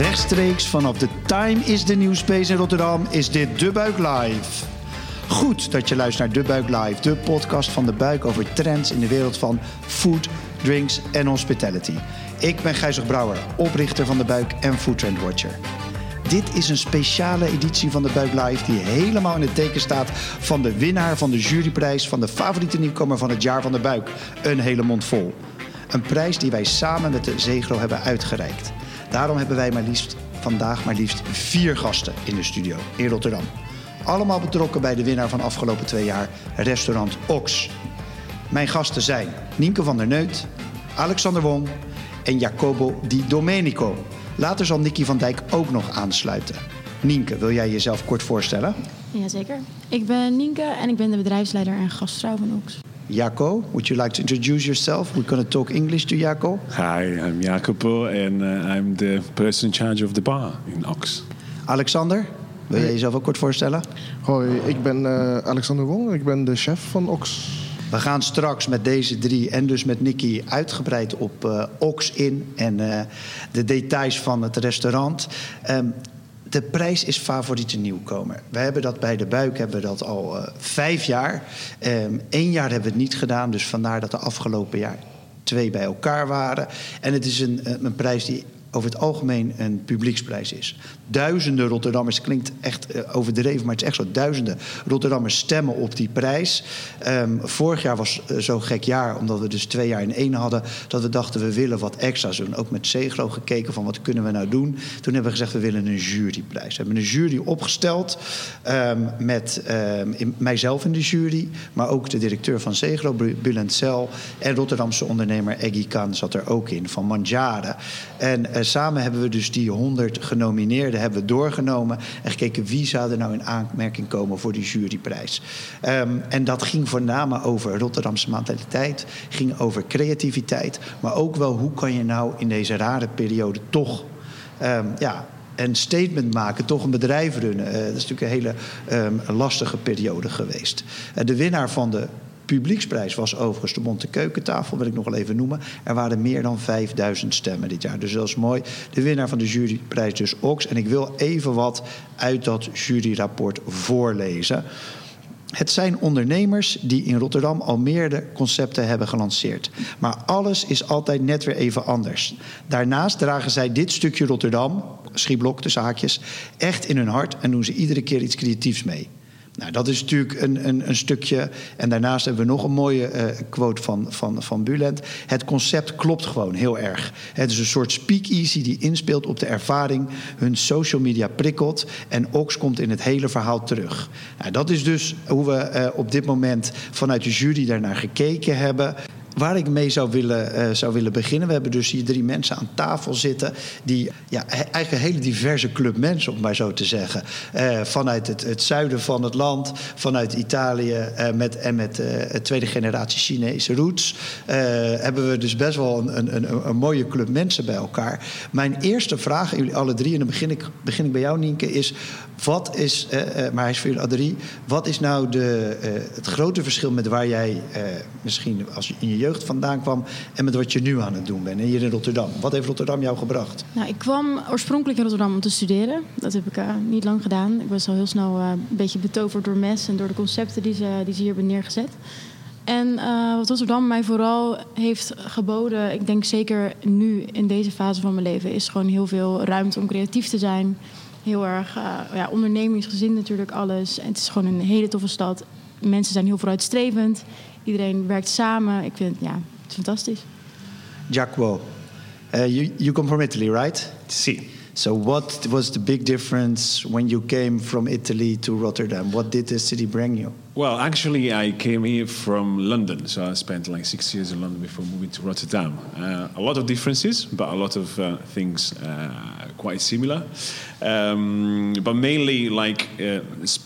Rechtstreeks vanaf de Time is the New Space in Rotterdam is dit De Buik Live. Goed dat je luistert naar De Buik Live, de podcast van De Buik over trends in de wereld van food, drinks en hospitality. Ik ben Gijzig Brouwer, oprichter van De Buik en Food Trend Watcher. Dit is een speciale editie van de Buik Live die helemaal in het teken staat van de winnaar van de juryprijs van de favoriete nieuwkomer van het jaar van de Buik. Een hele mond vol. Een prijs die wij samen met de Zegro hebben uitgereikt. Daarom hebben wij maar liefst vandaag maar liefst vier gasten in de studio in Rotterdam. Allemaal betrokken bij de winnaar van afgelopen twee jaar, restaurant Ox. Mijn gasten zijn Nienke van der Neut, Alexander Wong en Jacobo Di Domenico. Later zal Nicky van Dijk ook nog aansluiten. Nienke, wil jij jezelf kort voorstellen? Jazeker. Ik ben Nienke en ik ben de bedrijfsleider en gastvrouw van Ox. Jaco, would you like to introduce yourself? We're going to talk English to Jaco. Hi, I'm Jacopo and uh, I'm the person in charge of the bar in Ox. Alexander, wil jij jezelf ook kort voorstellen? Hoi, ik ben uh, Alexander Wong. Ik ben de chef van Ox. We gaan straks met deze drie en dus met Nicky uitgebreid op uh, Ox in en uh, de details van het restaurant. Um, de prijs is favoriete nieuwkomer. We hebben dat bij de buik hebben dat al uh, vijf jaar. Eén um, jaar hebben we het niet gedaan, dus vandaar dat de afgelopen jaar twee bij elkaar waren. En het is een, een prijs die over het algemeen een publieksprijs is. Duizenden Rotterdammers, klinkt echt uh, overdreven, maar het is echt zo. Duizenden Rotterdammers stemmen op die prijs. Um, vorig jaar was uh, zo'n gek jaar, omdat we dus twee jaar in één hadden, dat we dachten we willen wat extra's doen. Ook met Zegro gekeken van wat kunnen we nou doen. Toen hebben we gezegd we willen een juryprijs. We hebben een jury opgesteld um, met in, mijzelf in de jury, maar ook de directeur van Zegro, Bulent Cel, en Rotterdamse ondernemer Eggy Khan zat er ook in, van Manjare. En samen hebben we dus die 100 genomineerden hebben we doorgenomen en gekeken wie zou er nou in aanmerking komen voor die juryprijs. Um, en dat ging voornamelijk over Rotterdamse mentaliteit, ging over creativiteit, maar ook wel hoe kan je nou in deze rare periode toch um, ja, een statement maken, toch een bedrijf runnen. Uh, dat is natuurlijk een hele um, lastige periode geweest. Uh, de winnaar van de publieksprijs was overigens de Monte Keukentafel, wil ik nog wel even noemen. Er waren meer dan 5000 stemmen dit jaar. Dus dat is mooi. De winnaar van de juryprijs dus Ox. En ik wil even wat uit dat juryrapport voorlezen. Het zijn ondernemers die in Rotterdam al meerdere concepten hebben gelanceerd. Maar alles is altijd net weer even anders. Daarnaast dragen zij dit stukje Rotterdam, schieblok tussen haakjes, echt in hun hart en doen ze iedere keer iets creatiefs mee. Nou, dat is natuurlijk een, een, een, stukje. En daarnaast hebben we nog een mooie uh, quote van, van, van Bulent. Het concept klopt gewoon heel erg. Het is een soort speakeasy die inspeelt op de ervaring, hun social media prikkelt. En Ox komt in het hele verhaal terug. Nou, dat is dus hoe we uh, op dit moment vanuit de jury daarnaar gekeken hebben waar ik mee zou willen, uh, zou willen beginnen. We hebben dus hier drie mensen aan tafel zitten. die ja, eigenlijk een hele diverse club mensen, om maar zo te zeggen. Uh, vanuit het, het, zuiden van het land, vanuit Italië uh, met, en met tweede generatie Chinese roots. hebben we dus best wel een, een, een, mooie club mensen bij elkaar. Mijn eerste vraag aan jullie alle drie, en dan begin ik, begin ik bij jou, Nienke, is. Wat is, maar hij is voor jullie alle. Wat is nou de, het grote verschil met waar jij misschien als in je jeugd vandaan kwam en met wat je nu aan het doen bent hier in Rotterdam. Wat heeft Rotterdam jou gebracht? Nou, ik kwam oorspronkelijk in Rotterdam om te studeren. Dat heb ik uh, niet lang gedaan. Ik was al heel snel uh, een beetje betoverd door MES en door de concepten die ze, die ze hier hebben neergezet. En uh, wat Rotterdam mij vooral heeft geboden, ik denk zeker nu in deze fase van mijn leven, is gewoon heel veel ruimte om creatief te zijn. Heel erg ja, ondernemingsgezind natuurlijk alles. En het is gewoon een hele toffe stad. Mensen zijn heel vooruitstrevend. Iedereen werkt samen. Ik vind ja, het is fantastisch. Giacomo, uh, you, you come from Italy, right? Sì. So what was the big difference when you came from Italy to Rotterdam? What did the city bring you? Well, actually, I came here from London, so I spent like six years in London before moving to Rotterdam. Uh, a lot of differences, but a lot of uh, things uh, quite similar. Um, but mainly, like uh,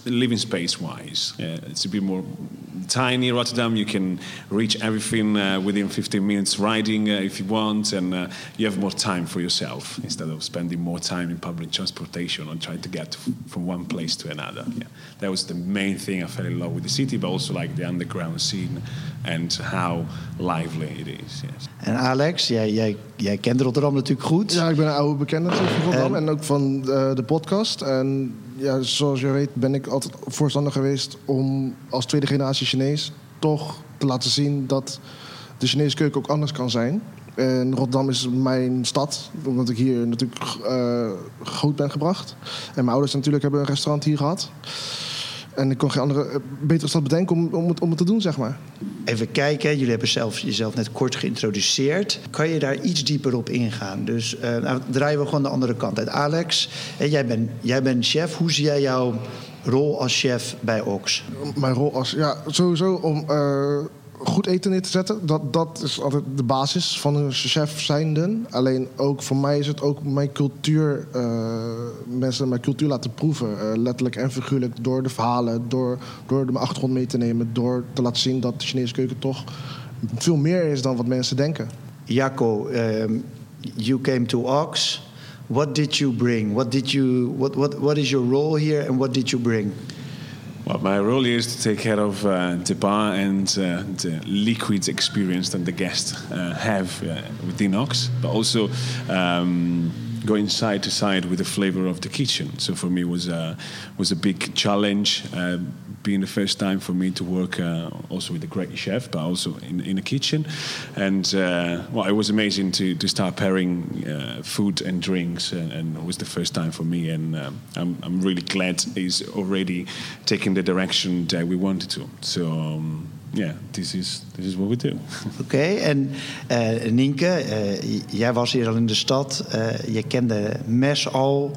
living space-wise, uh, it's a bit more tiny Rotterdam. You can reach everything uh, within 15 minutes riding uh, if you want, and uh, you have more time for yourself instead of spending more time in public transportation or trying to get from one place to another. Yeah. That was the main thing I fell in love with the city, but also like the underground scene and how lively it is. Yes. En Alex, jij, jij, jij kent Rotterdam natuurlijk goed. Ja, ik ben een oude bekende natuurlijk van Rotterdam en, ook van de, de podcast. En ja, zoals je weet ben ik altijd voorstander geweest om als tweede generatie Chinees toch te laten zien dat de Chinese keuken ook anders kan zijn. En Rotterdam is mijn stad, omdat ik hier natuurlijk uh, groot ben gebracht. En mijn ouders natuurlijk hebben een restaurant hier gehad. En ik kon geen andere eh, betere stad bedenken om, om, het, om het te doen, zeg maar. Even kijken, jullie hebben zelf, jezelf net kort geïntroduceerd. Kan je daar iets dieper op ingaan? Dus uh, nou, draaien we gewoon de andere kant uit. Alex, jij bent jij bent chef. Hoe zie jij jouw rol als chef bij Ox? Mijn rol als, ja, sowieso om... Uh, goed eten neer te zetten. Dat, dat is altijd de basis van een chef zijnde. Alleen ook voor mij is het ook mijn cultuur... Uh, mensen mijn cultuur laten proeven. Uh, letterlijk en figuurlijk door de verhalen, door, door de achtergrond mee te nemen... door te laten zien dat de Chinese keuken toch veel meer is dan wat mensen denken. Jacco, um, you came to Ox. What did you bring? What, did you, what, what, what is your role here and what did you bring? Well, my role is to take care of uh, the bar and uh, the liquid experience that the guests uh, have uh, within Ox, but also um, going side to side with the flavor of the kitchen. So for me, was a was a big challenge. Uh, being the first time for me to work uh, also with a great chef, but also in, in the kitchen. And uh, well, it was amazing to, to start pairing uh, food and drinks, and, and, it was the first time for me. And um, I'm, I'm really glad he's already taking the direction that we wanted to. So. Um, yeah, this is, this is what we do. Okay, en uh, Nienke, uh, jij was hier al in de stad. Uh, je kende Mes al.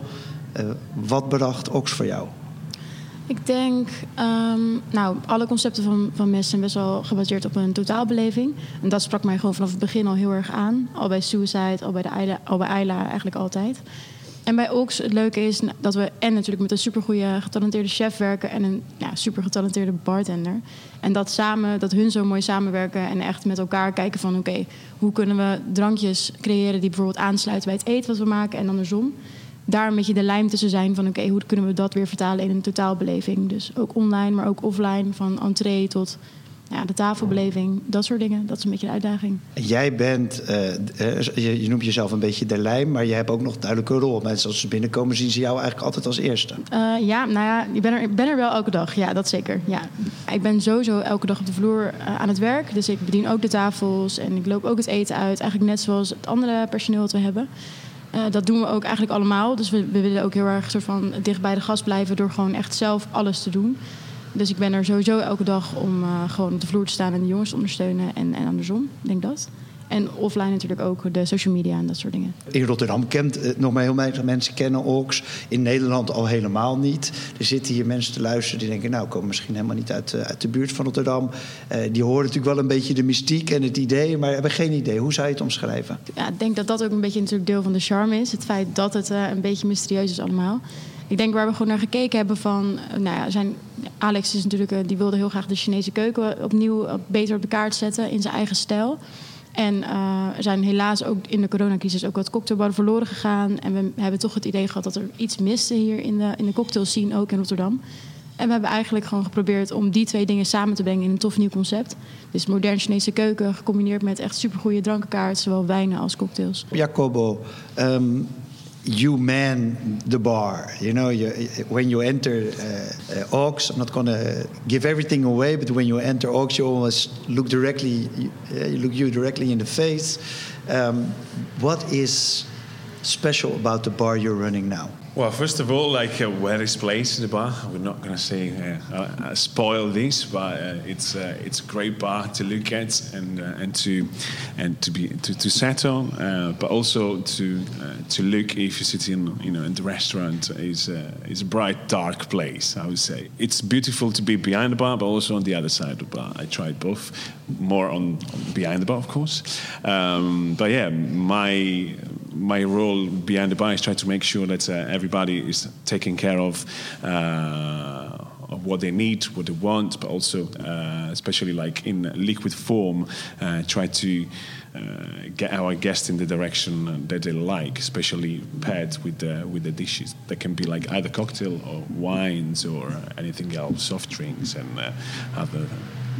wat bracht Ox voor jou? Ik denk, um, nou, alle concepten van, van MES zijn best wel gebaseerd op een totaalbeleving. En dat sprak mij gewoon vanaf het begin al heel erg aan. Al bij Suicide, al bij, de Ayla, al bij Ayla eigenlijk altijd. En bij Ox, het leuke is dat we en natuurlijk met een supergoeie getalenteerde chef werken en een ja, bartender. En dat samen, dat hun zo mooi samenwerken en echt met elkaar kijken van oké, hoe kunnen we drankjes creëren die bijvoorbeeld aansluiten bij het eten wat we maken en andersom daar een beetje de lijm tussen zijn van oké, hoe kunnen we dat weer vertalen in een totaalbeleving. Dus ook online, maar ook offline, van entree tot ja, de tafelbeleving, dat soort dingen. Dat is een beetje de uitdaging. Jij bent, uh, je, je, noemt jezelf een beetje de lijm, maar je hebt ook nog een duidelijke rol. Mensen als ze binnenkomen zien ze jou eigenlijk altijd als eerste. Uh, ja, nou ja, ik ben er, ben er wel elke dag. Ja, dat zeker. Ja. Ik ben sowieso elke dag op de vloer aan het werk. Dus ik bedien ook de tafels en ik loop ook het eten uit. Eigenlijk net zoals het andere personeel dat we hebben. Uh, dat doen we ook eigenlijk allemaal. Dus we, we, willen ook heel erg soort van dicht bij de gast blijven door gewoon echt zelf alles te doen. Dus ik ben er sowieso elke dag om uh, gewoon op de vloer te staan en de jongens te ondersteunen en, en andersom. Denk dat. En offline natuurlijk ook de social media en dat soort dingen. In Rotterdam kent uh, nog maar heel weinig mensen kennen Ox. In Nederland al helemaal niet. Er zitten hier mensen te luisteren die denken... nou, komen misschien helemaal niet uit, uh, uit de buurt van Rotterdam. Uh, die horen natuurlijk wel een beetje de mystiek en het idee... maar hebben geen idee. Hoe zou je het omschrijven? Ja, ik denk dat dat ook een beetje natuurlijk deel van de charme is. Het feit dat het een beetje mysterieus is allemaal. Ik denk waar we gewoon naar gekeken hebben van... nou ja, zijn, Alex is natuurlijk, die wilde heel graag de Chinese keuken opnieuw beter op de kaart zetten... in zijn eigen stijl... En uh, er zijn helaas ook in de coronacrisis ook wat cocktailbarren verloren gegaan. En we hebben toch het idee gehad dat er iets miste hier in de, in de cocktail scene, ook in Rotterdam. En we hebben eigenlijk gewoon geprobeerd om die twee dingen samen te brengen in een tof nieuw concept. Dus modern Chinese keuken gecombineerd met echt supergoeie drankenkaart, zowel wijnen als cocktails. Jacobo, um, you man the bar. You know, you, when you enter uh, uh, Ox, I'm not going to give everything away, but when you enter Ox, you almost look directly, you, uh, look you directly in the face. Um, what is special about the bar you're running now? Well, first of all, like uh, where is placed in the bar? We're not going to say uh, uh, spoil this, but uh, it's uh, it's a great bar to look at and uh, and to and to be to, to settle, but also to to look if you sit in you know in the restaurant is is a bright dark place. I would say it's beautiful to be behind the bar, but also on the other side of the bar. I tried both, more on, on behind the bar, of course. Um, but yeah, my my role behind the bar is try to make sure that uh, everybody is taken care of uh, of what they need, what they want, but also, uh, especially like in liquid form, uh, try to uh, get our guests in the direction that they like, especially paired with the, with the dishes. That can be like either cocktail or wines or anything else, soft drinks and uh, other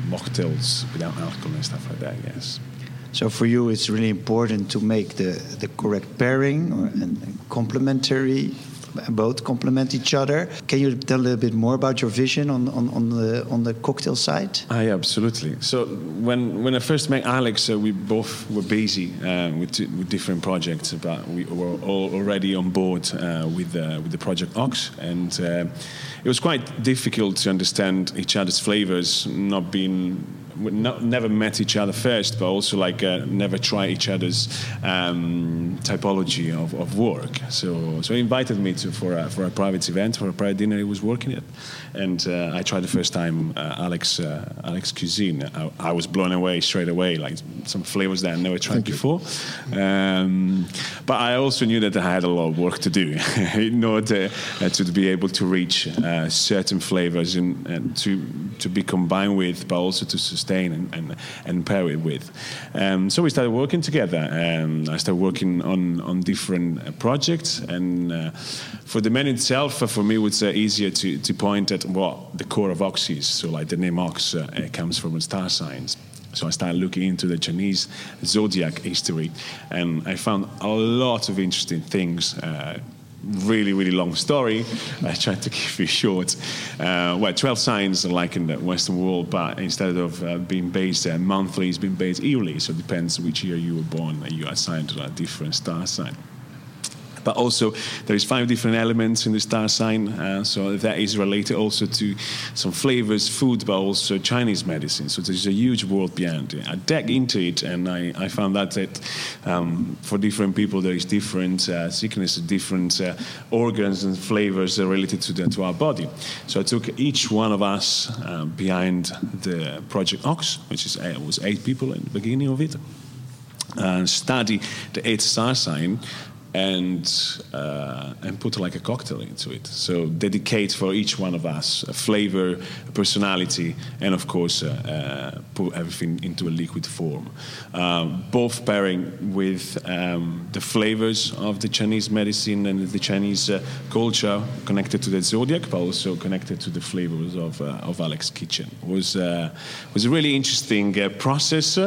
mocktails without alcohol and stuff like that, yes. So for you, it's really important to make the, the correct pairing or, and complementary both complement each other. Can you tell a little bit more about your vision on, on, on the on the cocktail side? Ah, yeah, absolutely. So when when I first met Alex, uh, we both were busy uh, with, with different projects, but we were all already on board uh, with uh, with the project Ox, and uh, it was quite difficult to understand each other's flavors, not being not, never met each other first, but also like uh, never try each other's um, typology of, of work. So, so he invited me to for a, for a private event, for a private dinner he was working at, and uh, I tried the first time uh, Alex uh, Alex cuisine. I, I, was blown away straight away, like some flavors that I never tried Thank before. Um, but I also knew that I had a lot of work to do in order uh, to be able to reach uh, certain flavors and, and to to be combined with, but also to sustain sustain and, and, and pair it with. Um, so we started working together. Um, I started working on, on different uh, projects. And uh, for the men itself, uh, for me, it's uh, easier to, to point at what the core of Ox is. So, like the name Ox uh, comes from star signs. So I started looking into the Chinese zodiac history, and I found a lot of interesting things. Uh, really, really long story. I tried to keep it short. Uh, well, 12 signs are like in the Western world, but instead of uh, being based uh, monthly, it's been based yearly. So it depends which year you were born, and you are assigned to a different star sign. But also, there is five different elements in the star sign, uh, so that is related also to some flavors, food, but also Chinese medicine. So there's a huge world behind it. I dug into it, and I, I found that that um, for different people there is different uh, sickness, different uh, organs and flavors related to the, to our body. So I took each one of us uh, behind the Project Ox, which is uh, was eight people in the beginning of it. And study the eight star sign and uh, and put like a cocktail into it. So dedicate for each one of us a flavor, a personality, and of course uh, uh, put everything into a liquid form. Um, both pairing with um, the flavors of the Chinese medicine and the Chinese uh, culture connected to the zodiac, but also connected to the flavors of uh, of Alex Kitchen. It was uh, was a really interesting process.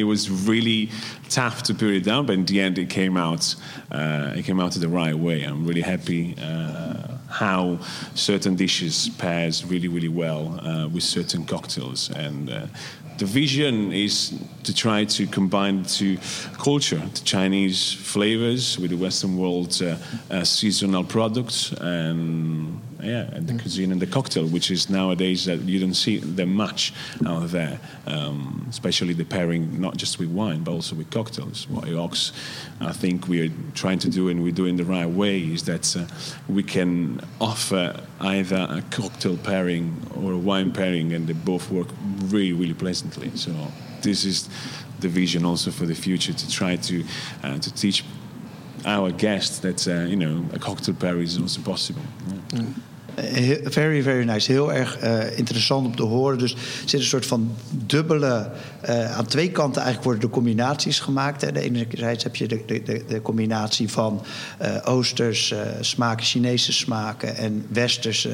it was really tough to put it down, but in the end, it came out. Uh, it came out the right way. I'm really happy uh, how certain dishes pairs really, really well uh, with certain cocktails, and uh, the vision is to try to combine to culture, the Chinese flavors with the Western world uh, uh, seasonal products, and yeah, and the mm. cuisine and the cocktail, which is nowadays that you don't see them much out there, um, especially the pairing not just with wine but also with cocktails. What Ox, I think we are trying to do and we're doing the right way is that uh, we can offer either a cocktail pairing or a wine pairing, and they both work really, really pleasantly. So this is the vision also for the future to try to uh, to teach our guests that uh, you know a cocktail pair is also possible. Yeah. Mm. Very, very nice. Heel erg uh, interessant om te horen. Dus er zit een soort van dubbele. Uh, aan twee kanten eigenlijk worden de combinaties gemaakt. Hè. De enerzijds heb je de, de, de combinatie van uh, oosters smaken, Chinese smaken en westerse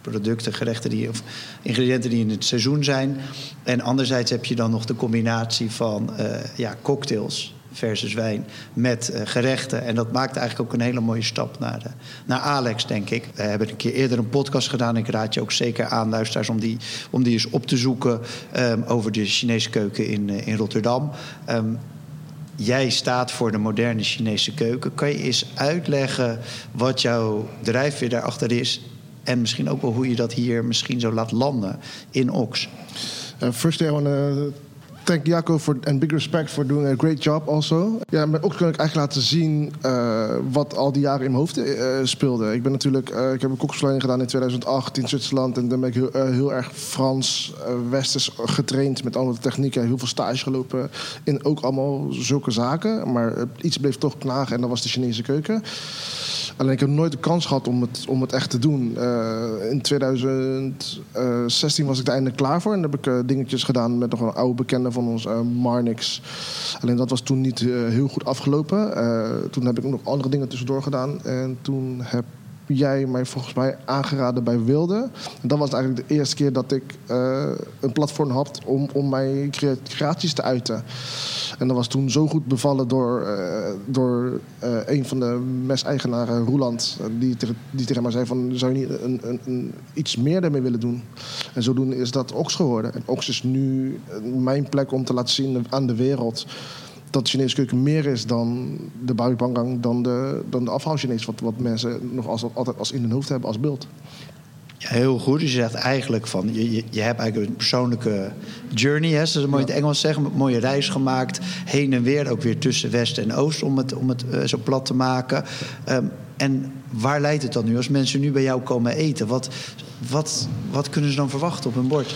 producten, gerechten die, of ingrediënten die in het seizoen zijn. En anderzijds heb je dan nog de combinatie van ja, cocktails versus wijn met uh, gerechten. En dat maakt eigenlijk ook een hele mooie stap naar, de, naar Alex, denk ik. We hebben een keer eerder een podcast gedaan. Ik raad je ook zeker aan, luisteraars, om die, om die eens op te zoeken um, over de Chinese keuken in, uh, in Rotterdam. Um, jij staat voor de moderne Chinese keuken. Kan je eens uitleggen wat jouw drijfveer daarachter is? En misschien ook wel hoe je dat hier misschien zo laat landen in Ox. First, I want to thank Jaco for and big respect for doing a great job also. Ja, met ook kan ik eigenlijk laten zien uh, wat al die jaren in mijn hoofd uh, speelde. Ik ben natuurlijk, uh, ik heb een koksopleiding gedaan in 2008 in Zwitserland en dan ben ik heel, heel erg Frans, westers getraind met andere technieken, heel veel stage gelopen in ook allemaal zulke zaken. Maar iets bleef toch knagen en dat was de Chinese keuken. Alleen ik heb nooit de kans gehad om het, om het echt te doen. In 2016 was ik er eindelijk klaar voor. En heb ik dingetjes gedaan met nog een oude bekende van ons, uh, Marnix. Alleen dat was toen niet heel goed afgelopen. toen heb ik nog andere dingen tussendoor gedaan. En toen heb jij mij volgens mij aangeraden bij Wilde. En dat was eigenlijk de eerste keer dat ik uh, een platform had om, om mijn creaties te uiten. En dat was toen zo goed bevallen door, uh, door uh, een van de mes-eigenaren, Roeland. Die, die tegen mij zei van, zou je niet een, een, iets meer daarmee willen doen? En zodoende is dat Ox geworden. En Ox is nu mijn plek om te laten zien aan de wereld dat de Chinese keuken meer is dan de buikbangang, dan de, dan de afhaal Chinees, wat, wat mensen nog als, altijd als in hun hoofd hebben als beeld. Ja, heel goed. Dus je zegt eigenlijk van, je, je, je hebt eigenlijk een persoonlijke journey, hè, zoals mooi in het Engels zeggen, een mooie reis gemaakt, heen en weer, ook weer tussen West en Oost, om het, om het uh, zo plat te maken. Um, en waar leidt het dan nu? Als mensen nu bij jou komen eten, wat, wat, wat kunnen ze dan verwachten op hun bord?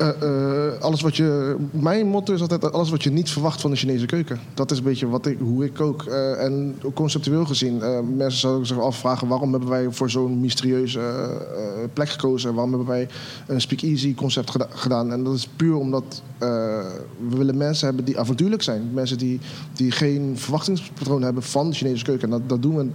Uh, uh, alles wat je, mijn motto is altijd alles wat je niet verwacht van de Chinese keuken. Dat is een beetje wat ik, hoe ik kook. Uh, en conceptueel gezien, mensen zouden zich afvragen waarom hebben wij voor zo'n mysterieuze plek gekozen. Waarom hebben wij een speakeasy concept geda gedaan. En dat is puur omdat we willen mensen hebben die avontuurlijk zijn. Mensen die, die geen verwachtingspatroon hebben van de Chinese keuken. En dat, dat doen we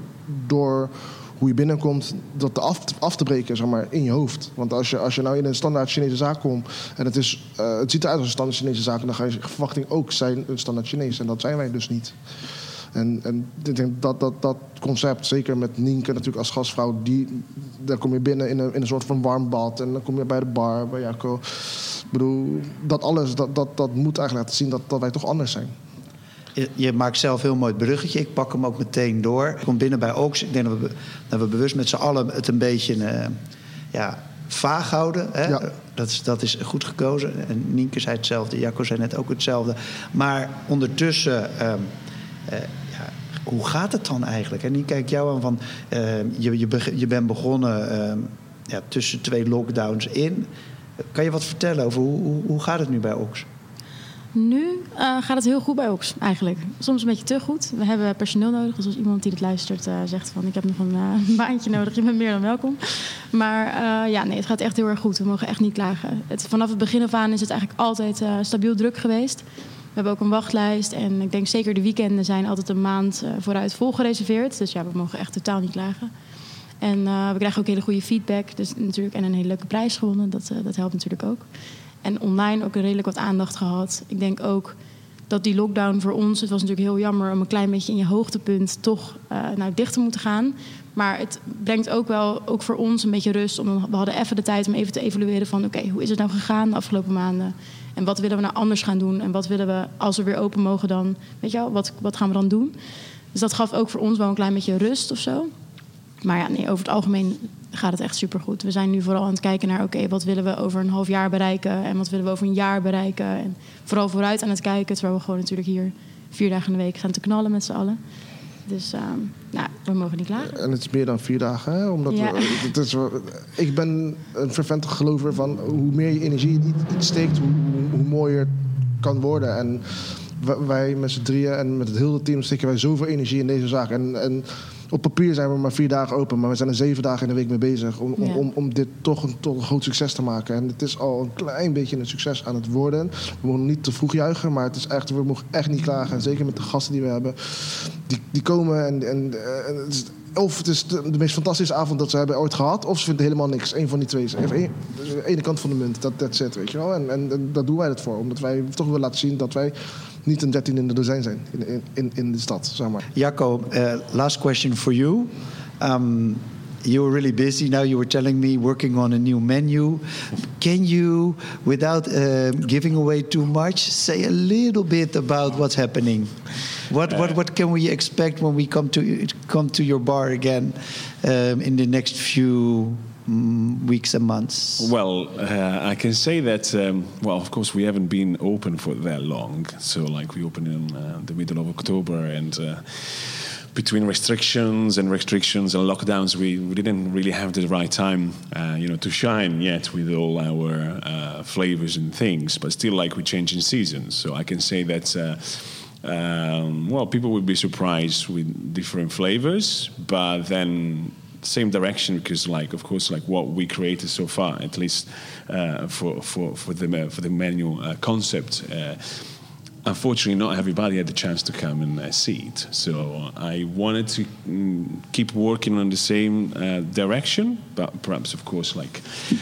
door hoe je binnenkomt, dat af, af te breken zeg maar, in je hoofd. Want als je, als je nou in een standaard Chinese zaak komt en het, is, uh, het ziet eruit als een standaard Chinese zaak, dan ga je verwachting ook zijn een standaard Chinees. En dat zijn wij dus niet. En, en ik denk dat, dat dat concept, zeker met Nienke natuurlijk als gastvrouw, die, daar kom je binnen in een, in een soort van warm bad. En dan kom je bij de bar, bij Jacco. Ik bedoel, dat alles, dat, dat, dat moet eigenlijk laten zien dat, dat wij toch anders zijn. Je, maakt zelf heel mooi het bruggetje. Ik pak hem ook meteen door. Ik kom binnen bij Oaks. Ik denk dat we, dat we bewust met z'n allen het een beetje uh, ja, vaag houden. Hè? Ja. Dat, is, dat is goed gekozen. En Nienke zei hetzelfde. Jacco zei net ook hetzelfde. Maar ondertussen... Uh, ja, hoe gaat het dan eigenlijk? En nu kijk jou aan van... Uh, je, je, je bent begonnen ehm, ja, tussen twee lockdowns in. Kan je wat vertellen over hoe, hoe, hoe gaat het nu bij Oaks? Nu uh, gaat het heel goed bij Ox, eigenlijk. Soms een beetje te goed. We hebben personeel nodig. Dus als iemand die dit luistert uh, zegt van... ik heb nog een uh, baantje nodig, je bent meer dan welkom. Maar ja, nee, het gaat echt heel erg goed. We mogen echt niet klagen. Het, vanaf het begin af aan is het eigenlijk altijd stabiel druk geweest. We hebben ook een wachtlijst. En ik denk zeker de weekenden zijn altijd een maand vooruit vol gereserveerd. Dus ja, we mogen echt totaal niet klagen. En we krijgen ook hele goede feedback. Dus natuurlijk, en een hele leuke prijs gewonnen. Dat, dat helpt natuurlijk ook. En online ook redelijk wat aandacht gehad. Ik denk ook dat die lockdown voor ons, het was natuurlijk heel jammer om een klein beetje in je hoogtepunt toch uh, nou, dicht te moeten gaan. Maar het brengt ook wel, ook voor ons, een beetje rust. Om, we hadden even de tijd om even te evalueren van oké, hoe is het nou gegaan de afgelopen maanden? En wat willen we nou anders gaan doen? En wat willen we, als we weer open mogen dan, weet je wel, wat, wat gaan we dan doen? Dus dat gaf ook voor ons wel een klein beetje rust of zo. Maar ja, nee, over het algemeen gaat het echt supergoed. We zijn nu vooral aan het kijken naar... oké, wat willen we over een half jaar bereiken... en wat willen we over een jaar bereiken. En vooral vooruit aan het kijken... terwijl we gewoon natuurlijk hier vier dagen in de week gaan te knallen met z'n allen. Dus uh, nou, we mogen niet klagen. En het is meer dan vier dagen, hè? Omdat ja. we, het is, ik ben een fervent gelover van... hoe meer je energie in iets steekt... hoe, hoe mooier het kan worden. En wij met z'n drieën en met het hele team... steken wij zoveel energie in deze zaak. En... en op papier zijn we maar vier dagen open, maar we zijn er zeven dagen in de week mee bezig om, om, om, om, dit toch een, toch een groot succes te maken. En het is al een klein beetje een succes aan het worden. We mogen niet te vroeg juichen, maar het is echt, we mogen echt niet klagen. En zeker met de gasten die we hebben, die, die komen en, en, en het is, of het is de, de, meest fantastische avond dat ze hebben ooit gehad, of ze vinden helemaal niks. Eén van die twee. Even een, de ene kant van de munt, dat zit, weet je wel. En, en, en daar doen wij het voor, omdat wij toch willen laten zien dat wij niet een dertien in de dozijn zijn in, in, in de stad, zeg maar. Jacco, uh, last question for you. Um, you were really busy. Now you were telling me working on a new menu. Can you, without uh, giving away too much, say a little bit about what's happening? What, what, what can we expect when we come to come to your bar again um, in the next few weeks and months? Well, uh, I can say that. Um, well, of course, we haven't been open for that long. So, like, we opened in uh, the middle of October, and uh, between restrictions and restrictions and lockdowns, we, we didn't really have the right time, uh, you know, to shine yet with all our uh, flavors and things. But still, like, we change in seasons. So I can say that. Uh, um, well, people would be surprised with different flavors, but then same direction because, like, of course, like what we created so far, at least uh, for for for the for the menu uh, concept. Uh, unfortunately, not everybody had the chance to come and uh, see it. So I wanted to mm, keep working on the same uh, direction, but perhaps, of course, like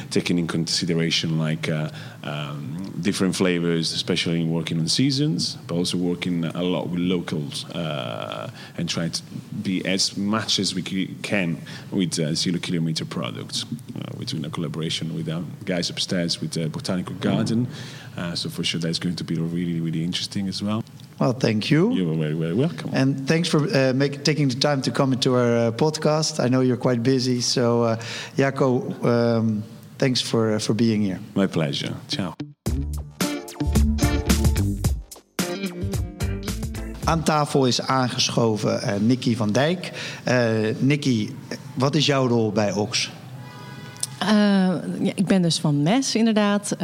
taking in consideration like uh, um, different flavors, especially in working on seasons, but also working a lot with locals uh, and trying to be as much as we can with uh, zero kilometer products. Uh, we're doing a collaboration with our guys upstairs with the Botanical Garden. Uh, so for sure, that's going to be really, really interesting as well. Well, thank you. You're very, very welcome. And thanks for uh, make, taking the time to come into our uh, podcast. I know you're quite busy, so uh, Jaco, um, thanks for uh, for being here. My pleasure. Ciao. Aan tafel is aangeschoven uh, Nicky van Dijk. Uh, Nicky, wat is jouw rol bij Ox? ja, ik ben dus van MES, inderdaad.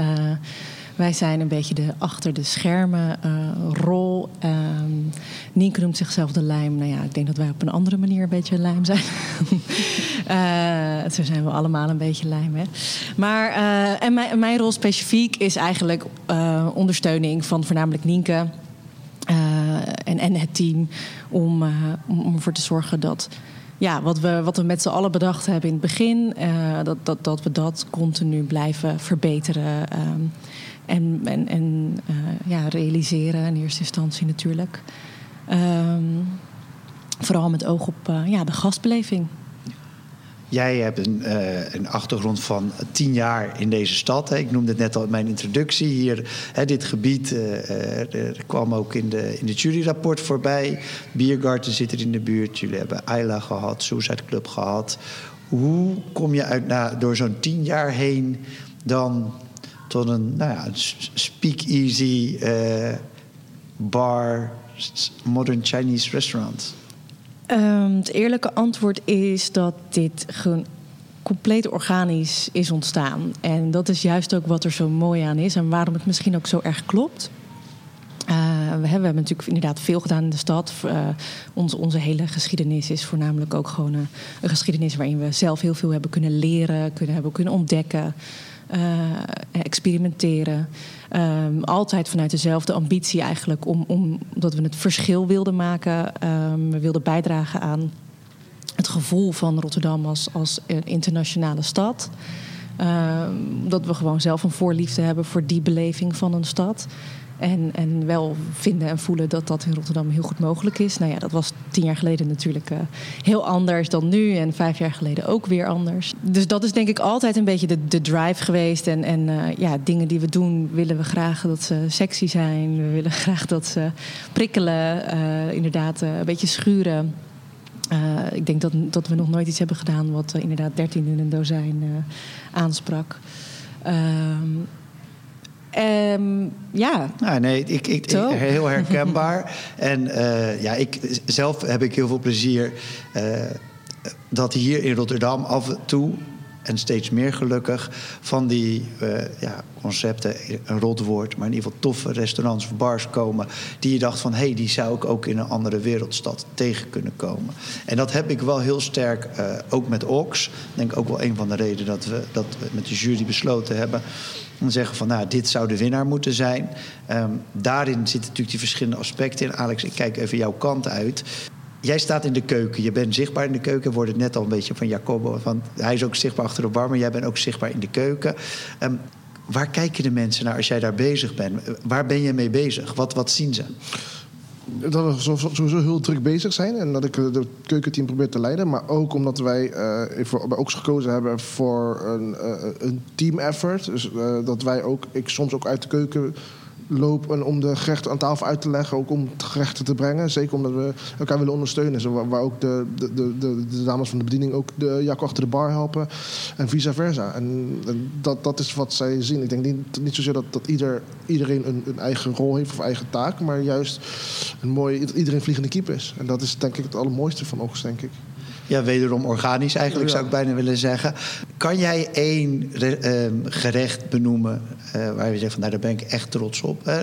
Wij zijn een beetje de achter de schermen uh, rol. Um, Nienke noemt zichzelf de lijm. Nou ja, ik denk dat wij op een andere manier een beetje lijm zijn. uh, zo zijn we allemaal een beetje lijm, hè. Maar, uh, en mijn, mijn, rol specifiek is eigenlijk ondersteuning van voornamelijk Nienke... en, en het team om, om ervoor te zorgen dat ja, wat we, wat we met z'n allen bedacht hebben in het begin, dat, dat, dat we dat continu blijven verbeteren. Um, en, en, uh, ja, realiseren in eerste instantie natuurlijk. Um, vooral met oog op uh, ja, de gastbeleving. Jij hebt een, uh, een, achtergrond van tien jaar in deze stad. Hè. Ik noemde het net al in mijn introductie. Hier, hè, dit gebied kwam ook in de, in juryrapport voorbij. Biergarten zit er in de buurt. Jullie hebben Ayla gehad, Suicide Club gehad. Hoe kom je uit, nou, door zo'n tien jaar heen dan tot een, nou ja, speakeasy uh, bar, modern Chinese restaurant? Um, het eerlijke antwoord is dat dit gewoon compleet organisch is ontstaan. En dat is juist ook wat er zo mooi aan is en waarom het misschien ook zo erg klopt. Uh, we, hebben, natuurlijk inderdaad veel gedaan in de stad. Uh, onze, onze hele geschiedenis is voornamelijk ook gewoon een, een, geschiedenis waarin we zelf heel veel hebben kunnen leren, kunnen hebben kunnen ontdekken. Uh, experimenteren. Um, altijd vanuit dezelfde ambitie eigenlijk, om, omdat we het verschil wilden maken. Um, we wilden bijdragen aan het gevoel van Rotterdam als, als een internationale stad. Um, dat we gewoon zelf een voorliefde hebben voor die beleving van een stad. En, en wel vinden en voelen dat dat in Rotterdam heel goed mogelijk is. Nou ja, dat was tien jaar geleden natuurlijk uh, heel anders dan nu. En vijf jaar geleden ook weer anders. Dus dat is denk ik altijd een beetje de, de drive geweest. En, en uh, ja, dingen die we doen willen we graag dat ze sexy zijn. We willen graag dat ze prikkelen. Uh, inderdaad, een beetje schuren. ik denk dat, we nog nooit iets hebben gedaan wat inderdaad 13 in een dozijn aansprak. Ehm, Um, ja. Nou, nee, ik, ik, ik, heel herkenbaar. en uh, ja, ik, zelf heb ik heel veel plezier uh, dat hier in Rotterdam af en toe en steeds meer gelukkig van die uh, ja, concepten, een rot woord, maar in ieder geval toffe restaurants of bars komen. Die je dacht van hé, hey, die zou ik ook in een andere wereldstad tegen kunnen komen. En dat heb ik wel heel sterk uh, ook met Ox. Denk ook wel een van de redenen dat we dat we met de jury besloten hebben. En zeggen van nou, dit zou de winnaar moeten zijn. Um, daarin zitten natuurlijk die verschillende aspecten in. Alex, ik kijk even jouw kant uit. Jij staat in de keuken, je bent zichtbaar in de keuken. Wordt het net al een beetje van Jacobo. Van, hij is ook zichtbaar achter de bar, maar jij bent ook zichtbaar in de keuken. Um, waar kijken de mensen naar als jij daar bezig bent? Waar ben je mee bezig? Wat, wat zien ze? Dat we sowieso heel druk bezig zijn en dat ik het keukenteam probeer te leiden. Maar ook omdat wij uh, Oaks gekozen hebben voor een, uh, een team effort. Dus uh, dat wij ook, ik soms ook uit de keuken loop en om de gerechten aan tafel uit te leggen, ook om gerechten te brengen. Zeker omdat we elkaar willen ondersteunen. Zo, waar, ook de, de, de, de, dames van de bediening ook de jak achter de bar helpen en vice versa. En, dat, dat is wat zij zien. Ik denk niet, zozeer dat, dat ieder, iedereen een, een eigen rol heeft of eigen taak, maar juist een mooi, iedereen vliegende kiep is. En dat is denk ik het allermooiste van Oogst, denk ik. Ja, wederom organisch eigenlijk, zou ik bijna willen zeggen. Kan jij één uh, gerecht benoemen uh, waar je zegt van nou, daar ben ik echt trots op? Hè?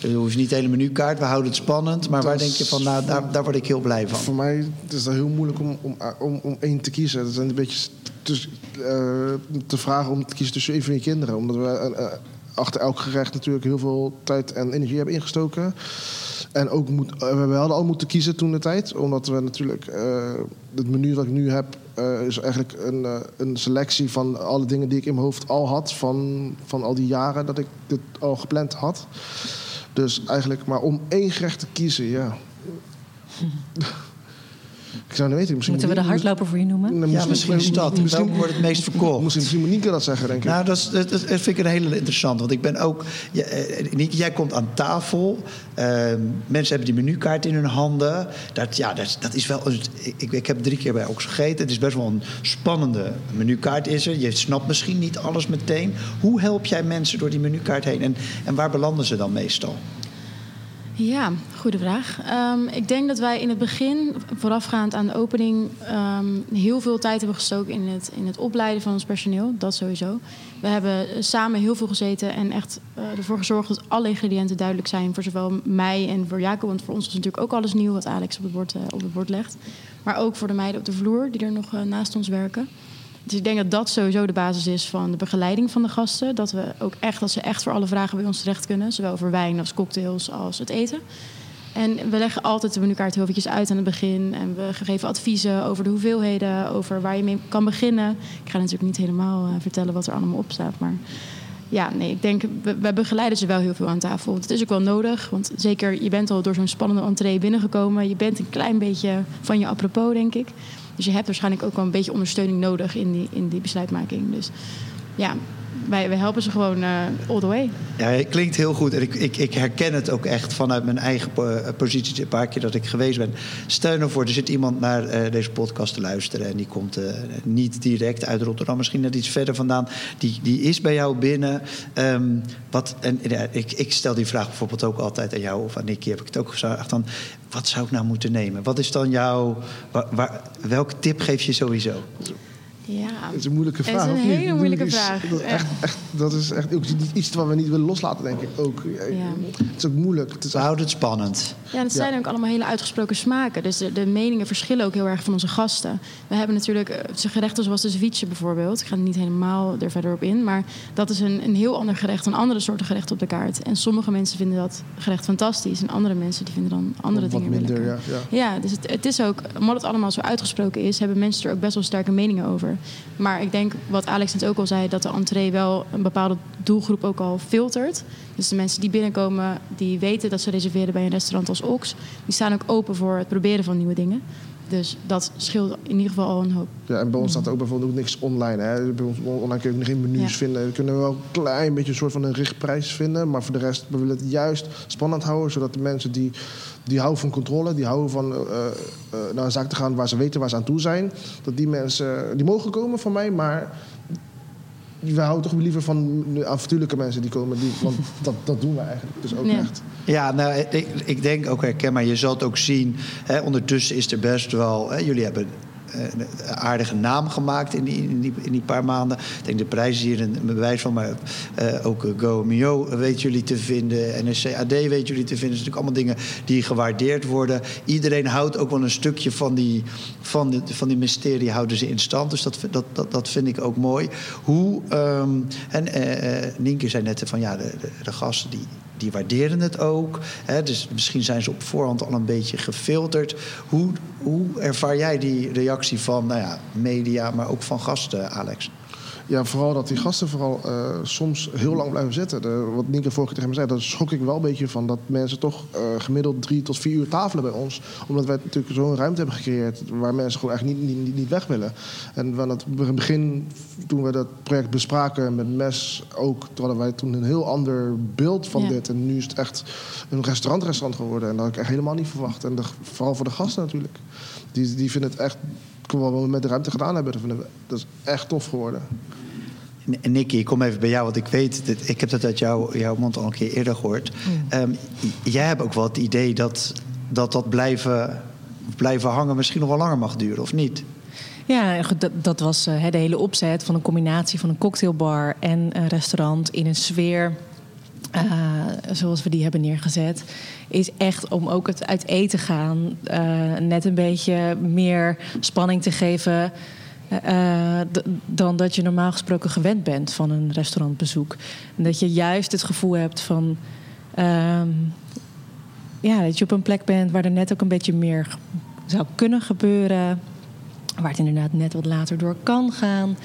Dus hoeft niet de hele menukaart, we houden het spannend. Maar waar denk je van, nou, daar, daar word ik heel blij van? Voor mij is het heel moeilijk om, om, om, om één te kiezen. Het is een beetje dus, uh, te vragen om te kiezen tussen een van je kinderen. Omdat we uh, achter elk gerecht natuurlijk heel veel tijd en energie hebben ingestoken. En ook moet, we hadden al moeten kiezen toen de tijd. Omdat we natuurlijk uh, het menu wat ik nu heb, uh, is eigenlijk een, een selectie van alle dingen die ik in mijn hoofd al had. Van, van al die jaren dat ik dit al gepland had. Dus eigenlijk maar om één gerecht te kiezen, ja. Ik zou niet weten. Misschien Moeten we de hardloper voor je noemen? Nou, ja, misschien is dat. Misschien wordt het meest verkocht. Misschien, misschien Monique dat zeggen, denk ik. Nou, dat, is, dat, dat vind ik een hele interessant. Want ik ben ook... Nieke, jij komt aan tafel. Uh, mensen hebben die menukaart in hun handen. Dat, ja, dat, dat is wel... Ik, ik heb drie keer bij Ox gegeten. Het is best wel een spannende menukaart is er. Je snapt misschien niet alles meteen. Hoe help jij mensen door die menukaart heen? En, en waar belanden ze dan meestal? Ja, goede vraag. Um, ik denk dat wij in het begin, voorafgaand aan de opening, um, heel veel tijd hebben gestoken in het, in het opleiden van ons personeel. Dat sowieso. We hebben samen heel veel gezeten en echt uh, ervoor gezorgd dat alle ingrediënten duidelijk zijn voor zowel mij en voor Jacob. Want voor ons was natuurlijk ook alles nieuw wat Alex op het bord, uh, op het bord legt. Maar ook voor de meiden op de vloer die er nog naast ons werken. Dus ik denk dat dat sowieso de basis is van de begeleiding van de gasten. Dat we ook echt, dat ze echt voor alle vragen bij ons terecht kunnen. Zowel voor wijn als cocktails als het eten. En we leggen altijd de menukaart heel eventjes uit aan het begin. En we geven adviezen over de hoeveelheden, over waar je mee kan beginnen. Ik ga natuurlijk niet helemaal uh, vertellen wat er allemaal op staat. Maar ja, nee, ik denk, we, we, begeleiden ze wel heel veel aan tafel. Het is ook wel nodig, want zeker, je bent al door zo'n spannende entree binnengekomen. Je bent een klein beetje van je apropos, denk ik. Dus je hebt waarschijnlijk ook wel een beetje ondersteuning nodig in die, in die besluitmaking. Dus ja, wij, helpen ze gewoon uh, all the way. Ja, het klinkt heel goed. En ik, ik, ik herken het ook echt vanuit mijn eigen positie. Een paar keer dat ik geweest ben. Stel nou voor, er zit iemand naar uh, deze podcast te luisteren. En die komt niet direct uit Rotterdam, misschien net iets verder vandaan. Die, die is bij jou binnen. Um, wat, en ik, ik stel die vraag bijvoorbeeld ook altijd aan jou of aan Nicky. Heb ik het ook gevraagd. Dan, wat zou ik nou moeten nemen? Wat is dan jouw. Waar, welke tip geef je sowieso? Ja, dat is een moeilijke vraag. Het is een hele moeilijke vraag. Dat is echt, echt, dat is echt ook iets wat we niet willen loslaten, denk ik ook. Ja. Het is ook moeilijk. Het is we houden het spannend. Ja, het zijn ja. ook allemaal hele uitgesproken smaken. Dus de, de, meningen verschillen ook heel erg van onze gasten. We hebben natuurlijk gerechten zoals de ceviche bijvoorbeeld. Ik ga niet helemaal er verder op in. Maar dat is een, een heel ander gerecht dan andere soorten gerechten op de kaart. En sommige mensen vinden dat gerecht fantastisch. En andere mensen die vinden dan andere Wat dingen minder, ja, ja. ja, dus het, het is ook, omdat het allemaal zo uitgesproken is, hebben mensen er ook best wel sterke meningen over. Maar ik denk, wat Alex net ook al zei, dat de entree wel een bepaalde doelgroep ook al filtert. Dus de mensen die binnenkomen, die weten dat ze reserveren bij een restaurant als Ox, die staan ook open voor het proberen van nieuwe dingen. Dus dat scheelt in ieder geval al een hoop. Ja, en bij ons staat ook bijvoorbeeld ook niks online. Hè. Bij ons online kun je ook geen menus ja. vinden. We kunnen wel een klein beetje een soort van een richtprijs vinden. Maar voor de rest we willen het juist spannend houden. Zodat de mensen die, die houden van controle, die houden van uh, uh, naar een zaak te gaan waar ze weten waar ze aan toe zijn. Dat die mensen, die mogen komen van mij, maar we houden toch liever van avontuurlijke mensen die komen. Die, want dat, dat doen we eigenlijk dus ook Ja. echt. Ja, nou, ik, ik denk ook herkenbaar. Je zal het ook zien. Hè, ondertussen is er best wel. Hè, jullie hebben een aardige naam gemaakt in die, in, in die paar maanden. Ik denk de prijs is hier een bewijs van. Maar uh, ook GoMio weten jullie te vinden. NSC AD weten jullie te vinden. Dat zijn natuurlijk allemaal dingen die gewaardeerd worden. Iedereen houdt ook wel een stukje van die, van die, van die mysterie houden ze in stand. Dus dat, dat, dat, vind ik ook mooi. Hoe, um, en Nienke zei net van ja, de, de, de gasten die, die waarderen het ook. Hè, dus misschien zijn ze op voorhand al een beetje gefilterd. Hoe, hoe ervaar jij die reactie van nou ja, media, maar ook van gasten, Alex? Ja, vooral dat die gasten vooral uh, soms heel lang blijven zitten. De, wat Nienke vorige keer tegen me zei, daar schrok ik wel een beetje van. Dat mensen toch uh, gemiddeld drie tot vier uur tafelen bij ons. Omdat wij natuurlijk zo'n ruimte hebben gecreëerd waar mensen gewoon echt niet, niet, niet weg willen. En van het begin, toen we dat project bespraken met MES ook, toen hadden wij toen een heel ander beeld van dit. En nu is het echt een restaurant-restaurant geworden. En dat had ik echt helemaal niet verwacht. En de, vooral voor de gasten natuurlijk. Die, die vinden het echt wat we met de ruimte gedaan hebben, dat is echt tof geworden. Nicky, ik kom even bij jou, want ik weet, ik heb dat uit jou, jouw mond al een keer eerder gehoord. Um, jij hebt ook wel het idee dat dat, dat blijven, blijven hangen misschien nog wel langer mag duren, of niet? Ja, dat, dat was uh, de hele opzet van een combinatie van een cocktailbar en een restaurant in een sfeer uh, zoals we die hebben neergezet, is echt om ook het uit eten gaan uh, net een beetje meer spanning te geven. Uh, dan dat je normaal gesproken gewend bent van een restaurantbezoek. En dat je juist het gevoel hebt van. Ehm, ja, dat je op een plek bent waar er net ook een beetje meer zou kunnen gebeuren. Waar het inderdaad net wat later door kan gaan.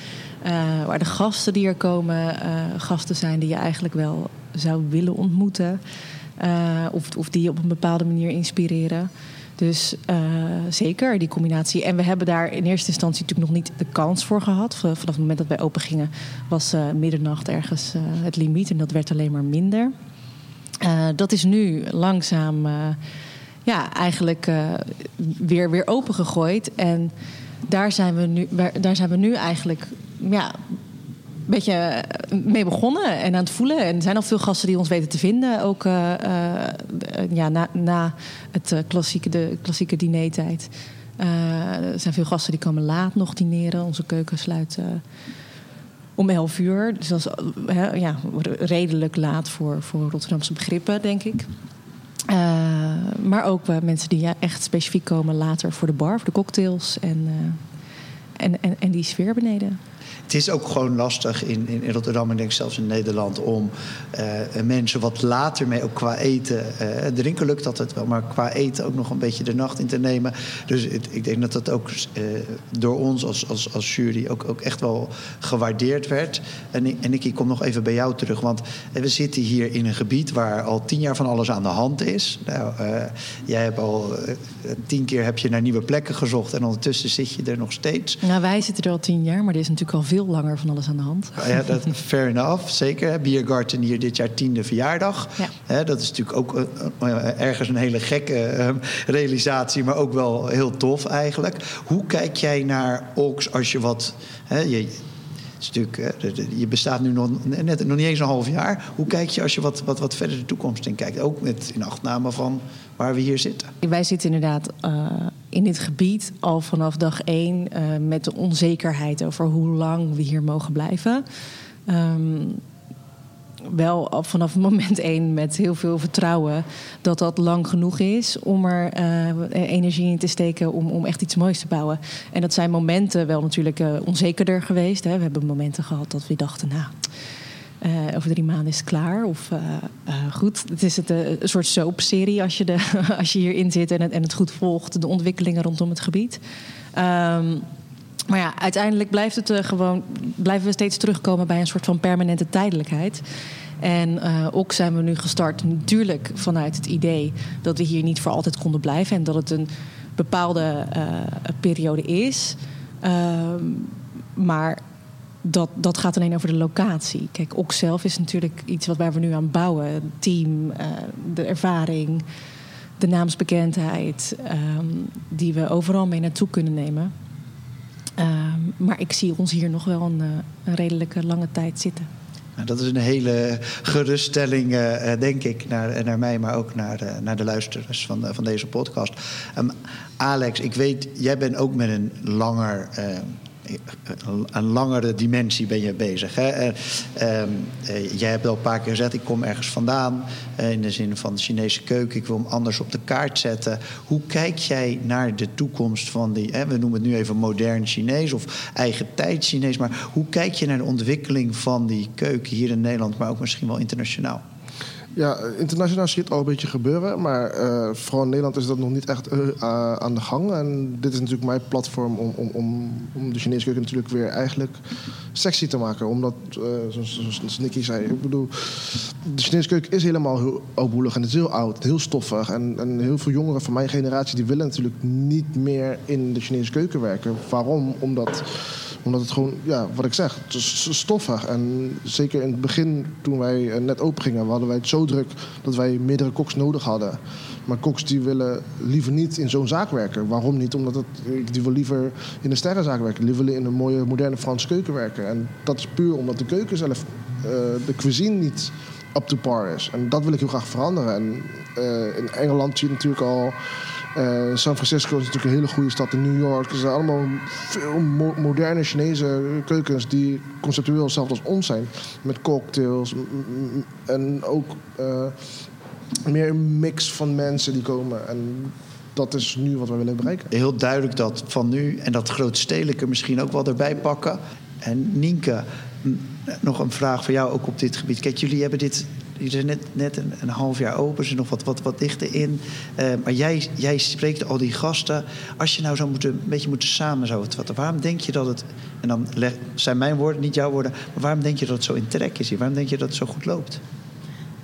waar de gasten die er komen, gasten zijn die je eigenlijk wel zou willen ontmoeten. Uh, of, of die op een bepaalde manier inspireren. Dus uh, zeker die combinatie. En we hebben daar in eerste instantie natuurlijk nog niet de kans voor gehad. Vanaf het moment dat wij open gingen was uh, middernacht ergens het limiet. En dat werd alleen maar minder. dat is nu langzaam ja, eigenlijk weer, weer opengegooid. En daar zijn we nu, daar zijn we nu eigenlijk ja, beetje eh, mee begonnen en aan het voelen. En er zijn al veel gasten die ons weten te vinden. Ook uh, uh, ja, na, na het klassieke, de klassieke dinertijd. er zijn veel gasten die komen laat nog dineren. Onze keuken sluit om 11 uur. Dus dat is ja, redelijk laat voor, voor Rotterdamse begrippen, denk ik. maar ook mensen die ja, echt specifiek komen later voor de bar, voor de cocktails en, en, en, en die sfeer beneden het is ook gewoon lastig in, in Rotterdam en denk zelfs in Nederland om uh, mensen wat later mee, ook qua eten. Uh, drinken lukt altijd wel, maar qua eten ook nog een beetje de nacht in te nemen. Dus het, ik denk dat dat ook door ons als, als, als jury ook, ook echt wel gewaardeerd werd. En, en ik kom nog even bij jou terug, want we zitten hier in een gebied waar al tien jaar van alles aan de hand is. Nou, jij hebt al tien keer heb je naar nieuwe plekken gezocht en ondertussen zit je er nog steeds. Nou, wij zitten er al tien jaar, maar er is natuurlijk al veel langer van alles aan de hand. Ja, dat, fair enough, zeker. Biergarten hier dit jaar tiende verjaardag. Ja. dat is natuurlijk ook uh, ergens een hele gekke ehm, realisatie, maar ook wel heel tof eigenlijk. Hoe kijk jij naar Ox als je wat... je, stuk. Je bestaat nu nog, net, nog niet eens een half jaar. Hoe kijk je als je wat, wat, wat verder de toekomst in kijkt? Ook met in achtname van waar we hier zitten. Wij zitten inderdaad uh, in dit gebied al vanaf dag één uh, met de onzekerheid over hoe lang we hier mogen blijven. Um, wel vanaf moment één met heel veel vertrouwen dat dat lang genoeg is om er uh, energie in te steken om, om echt iets moois te bouwen. En dat zijn momenten wel natuurlijk onzekerder geweest. Hè. We hebben momenten gehad dat we dachten, nou. Uh, over drie maanden is het klaar. Of goed, het is het, een soort soapserie als je, de, als je hierin zit en het, en het goed volgt, de ontwikkelingen rondom het gebied. Um, maar ja, uiteindelijk blijft het gewoon, blijven we steeds terugkomen bij een soort van permanente tijdelijkheid. En ook zijn we nu gestart natuurlijk vanuit het idee dat we hier niet voor altijd konden blijven en dat het een bepaalde periode is. Ehm, maar dat, dat gaat alleen over de locatie. Kijk, ook zelf is natuurlijk iets wat waar we nu aan bouwen. Team, de ervaring, de naamsbekendheid, ehm, die we overal mee naartoe kunnen nemen. Ehm, maar ik zie ons hier nog wel een, eh, een redelijke lange tijd zitten. Nou, dat is een hele geruststelling, uh, denk ik, naar, naar mij, maar ook naar, naar de luisteraars van, van deze podcast. Um, Alex, ik weet, jij bent ook met een langer een langere dimensie ben je bezig. Hè? Uh, jij hebt al een paar keer gezegd, ik kom ergens vandaan. Uh, in de zin van de Chinese keuken. Ik wil hem anders op de kaart zetten. Hoe kijk jij naar de toekomst van die... Hè, we noemen het nu even modern Chinees of eigen tijd Chinees. Maar hoe kijk je naar de ontwikkeling van die keuken hier in Nederland... maar ook misschien wel internationaal? Ja, internationaal zie je het al een beetje gebeuren. Maar uh, vooral in Nederland is dat nog niet echt uh, aan de gang. En dit is natuurlijk mijn platform om, om, om, om de Chinese keuken natuurlijk weer eigenlijk sexy te maken. Omdat, zoals, Nicky zei, ik bedoel, de Chinese keuken is helemaal heel oudboelig en het is heel oud, heel stoffig. En, en heel veel jongeren van mijn generatie die willen natuurlijk niet meer in de Chinese keuken werken. Waarom? Omdat omdat het gewoon, ja, wat ik zeg, het is stoffig. En zeker in het begin, toen wij net open gingen, hadden wij het zo druk dat wij meerdere koks nodig hadden. Maar koks die willen liever niet in zo'n zaak werken. Waarom niet? Omdat het, die wil liever in een sterrenzaak werken. Die willen in een mooie, moderne Franse keuken werken. En dat is puur omdat de keuken zelf, uh, de cuisine niet up to par is. En dat wil ik heel graag veranderen. En in Engeland zie je natuurlijk al uh, San Francisco is natuurlijk een hele goede stad. In New York. Er zijn allemaal veel moderne Chinese keukens die conceptueel hetzelfde als ons zijn. Met cocktails en ook uh, meer een mix van mensen die komen. En dat is nu wat we willen bereiken. Heel duidelijk dat van nu en dat grootstedelijke misschien ook wel erbij pakken. En Nienke, nog een vraag voor jou ook op dit gebied. Kijk, jullie hebben dit die zijn net, net een, half jaar open, ze nog wat, wat, wat dichter in. Uh, maar jij, jij spreekt al die gasten. Als je nou zou moeten, een beetje moeten samen zou vatten, waarom denk je dat het. En dan zijn mijn woorden, niet jouw woorden. Maar waarom denk je dat het zo in trek is hier? Waarom denk je dat het zo goed loopt?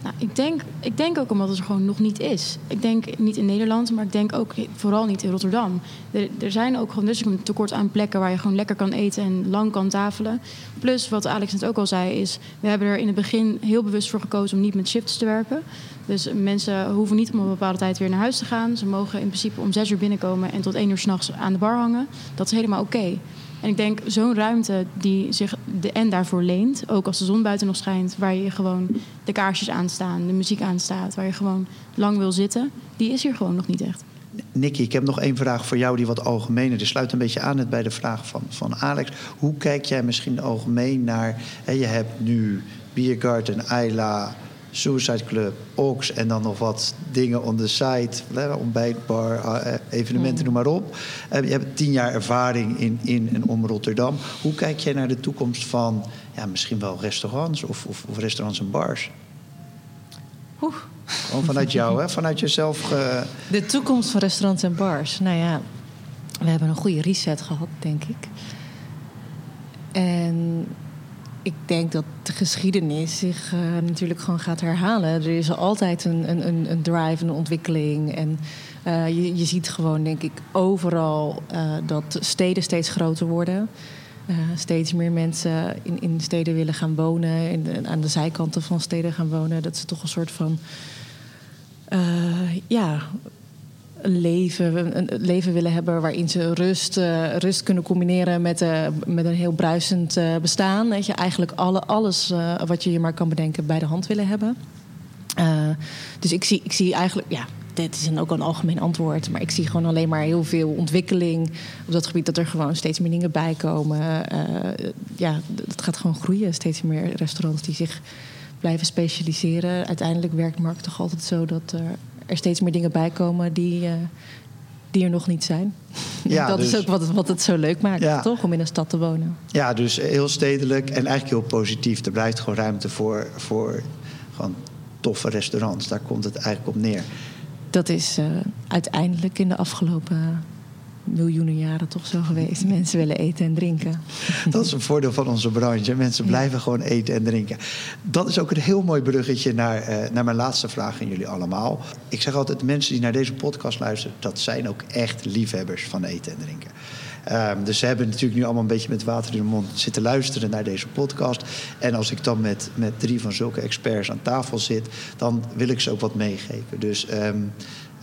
Nou, ik, denk, ik denk ook omdat het er gewoon nog niet is. Ik denk niet in Nederland, maar ik denk ook vooral niet in Rotterdam. Er, er zijn ook gewoon dus een tekort aan plekken waar je gewoon lekker kan eten en lang kan tafelen. Plus, wat Alex net ook al zei, is we hebben er in het begin heel bewust voor gekozen om niet met shifts te werken. Dus mensen hoeven niet om een bepaalde tijd weer naar huis te gaan. Ze mogen in principe om zes uur binnenkomen en tot één uur s'nachts aan de bar hangen. Dat is helemaal oké. En ik denk zo'n ruimte die zich de en daarvoor leent, ook als de zon buiten nog schijnt, waar je gewoon de kaarsjes aanstaan, de muziek aanstaat, waar je gewoon lang wil zitten, die is hier gewoon nog niet echt. Nicky, ik heb nog één vraag voor jou die wat algemener is. Sluit een beetje aan bij de vraag van, van Alex. Hoe kijk jij misschien algemeen naar... Hè, je hebt nu Biergarten, Ayla, Suicide Club, Ox en dan nog wat dingen on the side, ontbijtbar, eh, evenementen, noem maar op. Eh, je hebt tien jaar ervaring in, in en om Rotterdam. Hoe kijk jij naar de toekomst van ja, misschien wel restaurants of, of, of restaurants en bars? Oeh. Gewoon vanuit jou, hè? vanuit jezelf. De toekomst van restaurants en bars. Nou ja, we hebben een goede reset gehad, denk ik. En ik denk dat de geschiedenis zich uh, natuurlijk gewoon gaat herhalen. Er is altijd een, een, een drive, een ontwikkeling. En uh, je, je ziet gewoon, denk ik, overal uh, dat steden steeds groter worden. steeds meer mensen in, in steden willen gaan wonen. In, aan de zijkanten van steden gaan wonen. Dat ze toch een soort van... ja, leven, een leven willen hebben waarin ze rust, uh, rust kunnen combineren met, uh, met een heel bruisend uh, bestaan. Weet je, eigenlijk alle, alles wat je je maar kan bedenken bij de hand willen hebben. dus ik zie, ik zie eigenlijk, ja, dit is een, ook een algemeen antwoord, maar ik zie gewoon alleen maar heel veel ontwikkeling op dat gebied. Dat er gewoon steeds meer dingen bij komen. ja, het gaat gewoon groeien. Steeds meer restaurants die zich blijven specialiseren. Uiteindelijk werkt markt toch altijd zo dat er steeds meer dingen bij komen die, uh, die er nog niet zijn. Ja, dat is dus- ook wat het, wat het zo leuk maakt, toch? Om in een stad te wonen. Ja, dus heel stedelijk en eigenlijk heel positief. Er blijft gewoon ruimte voor, voor gewoon toffe restaurants. Daar komt het eigenlijk op neer. Dat is uh, uiteindelijk in de afgelopen miljoenen jaren toch zo geweest. Mensen willen eten en drinken. Dat is een voordeel van onze branche. Mensen blijven gewoon eten en drinken. Dat is ook een heel mooi bruggetje naar, uh, naar mijn laatste vraag aan jullie allemaal. Ik zeg altijd, mensen die naar deze podcast luisteren... dat zijn ook echt liefhebbers van eten en drinken. Um, dus ze hebben natuurlijk nu allemaal een beetje met water in de mond zitten luisteren naar deze podcast. En als ik dan met, met drie van zulke experts aan tafel zit, dan wil ik ze ook wat meegeven. Dus um,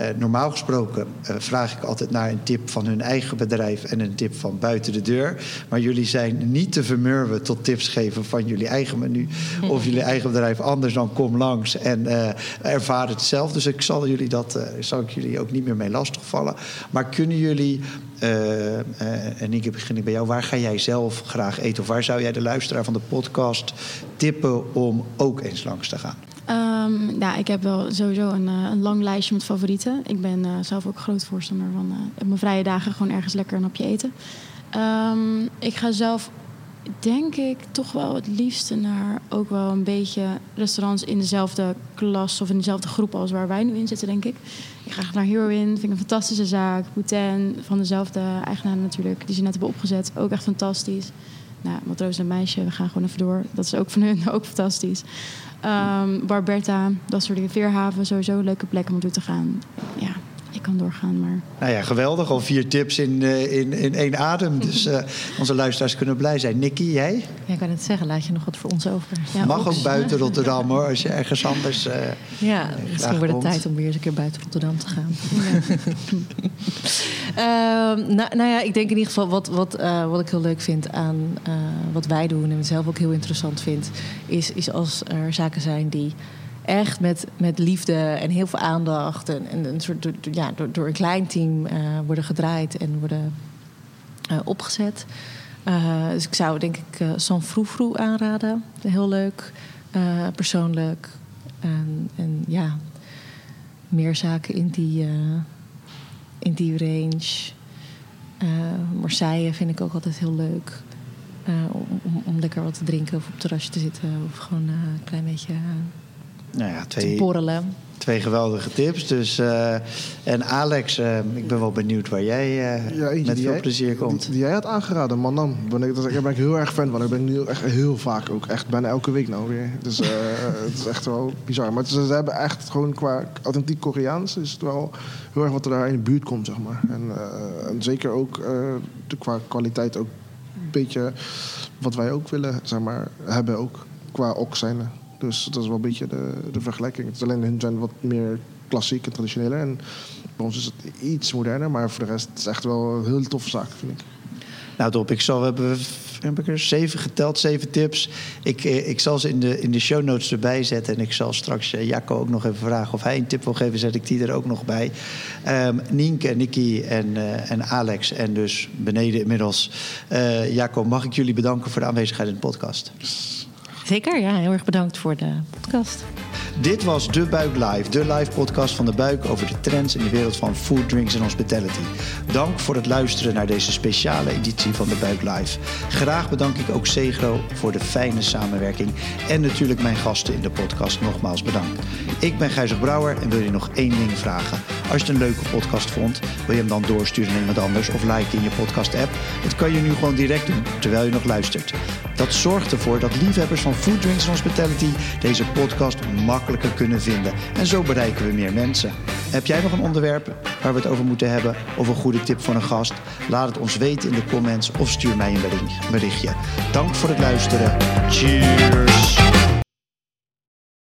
uh, normaal gesproken uh, vraag ik altijd naar een tip van hun eigen bedrijf en een tip van buiten de deur. Maar jullie zijn niet te vermurwen tot tips geven van jullie eigen menu of jullie eigen bedrijf. Anders dan kom langs en uh, ervaar het zelf. Dus ik zal, jullie dat, zal ik jullie ook niet meer mee lastigvallen. Maar kunnen jullie, en ik begin ik bij jou, waar ga jij zelf graag eten? Of waar zou jij de luisteraar van de podcast tippen om ook eens langs te gaan? Um, ja, ik heb wel sowieso een, uh, een, lang lijstje met favorieten. Ik ben uh, zelf ook groot voorstander van uh, op mijn vrije dagen gewoon ergens lekker een hapje eten. Um, ik ga zelf denk ik toch wel het liefste naar ook wel een beetje restaurants in dezelfde klas of in dezelfde groep als waar wij nu in zitten, denk ik. Ik ga naar Heroin, vind ik een fantastische zaak. Boutin, van dezelfde eigenaar natuurlijk, die ze net hebben opgezet, ook echt fantastisch. Nou, Matroos en Meisje, we gaan gewoon even door. Dat is ook van hun ook fantastisch. Um, Barberta, dat soort dingen. Veerhaven, sowieso leuke plek om naartoe te gaan. Ja, ik kan doorgaan, maar... Nou ja, geweldig. Al vier tips in, uh, in, in één adem. Dus uh, onze luisteraars kunnen blij zijn. Nicky, jij? Ja, ik kan het zeggen. Laat je nog wat voor ons over. Ja, Mag ook buiten Rotterdam, hoor. Als je ergens anders... Uh, ja, misschien wordt het tijd om weer eens een keer buiten Rotterdam te gaan. uh, nou, nou, ja, ik denk in ieder geval wat, wat, wat ik heel leuk vind aan wat wij doen... en zelf ook heel interessant vind... is, is als er zaken zijn die echt met, met liefde en heel veel aandacht. En, en een soort, ja, door, een klein team uh, worden gedraaid en worden uh, opgezet. Uh, dus ik zou denk ik San Froufrou aanraden. Heel leuk, persoonlijk. En, ja, meer zaken in die, in die range. Marseille vind ik ook altijd heel leuk. om, om, lekker wat te drinken of op het terrasje te zitten. Of gewoon een klein beetje nou ja, twee, borrelen. Twee geweldige tips. Dus, uh, en Alex, uh, ik ben wel benieuwd waar jij uh, ja, met veel jij, plezier komt. Die, die, jij had aangeraden, man dan. Ben ik, daar ben ik heel erg fan van. Ik ben nu echt heel vaak ook. Echt bijna elke week nou weer. Dus het is echt wel bizar. Maar ze, ze hebben echt gewoon qua authentiek Koreaans... is het wel heel erg wat er daar in de buurt komt, zeg maar. En, en zeker ook de, qua kwaliteit ook een beetje... wat wij ook willen, zeg maar, hebben ook. Qua ok zijn dus dat is wel een beetje de, de vergelijking. Het is alleen hun zijn wat meer klassiek en traditioneler. En bij ons is het iets moderner, maar voor de rest is het echt wel een heel toffe zaak, vind ik. Nou, Dop, ik zal, we hebben heb ik er zeven geteld, zeven tips. Ik, eh, ik zal ze in de, in de show notes erbij zetten. En ik zal straks uh, Jacco ook nog even vragen of hij een tip wil geven. Zet ik die er ook nog bij. Um, Nienke, Nicky en, uh, en Alex. En dus beneden inmiddels. Uh, Jacco, mag ik jullie bedanken voor de aanwezigheid in de podcast? Zeker, ja. Heel erg bedankt voor de podcast. Dit was De Buik Live, de live podcast van De Buik over de trends in de wereld van food, drinks en hospitality. Dank voor het luisteren naar deze speciale editie van De Buik Live. Graag bedank ik ook Segro voor de fijne samenwerking en natuurlijk mijn gasten in de podcast nogmaals bedankt. Ik ben Gijzer Brouwer en wil je nog één ding vragen. Als je het een leuke podcast vond, wil je hem dan doorsturen naar iemand anders of like in je podcast app. Dat kan je nu gewoon direct doen terwijl je nog luistert. Dat zorgt ervoor dat liefhebbers van food, drinks en hospitality deze podcast makkelijk kunnen vinden. En zo bereiken we meer mensen. Heb jij nog een onderwerp waar we het over moeten hebben of een goede tip voor een gast? Laat het ons weten in de comments of stuur mij een berichtje. Dank voor het luisteren. Cheers!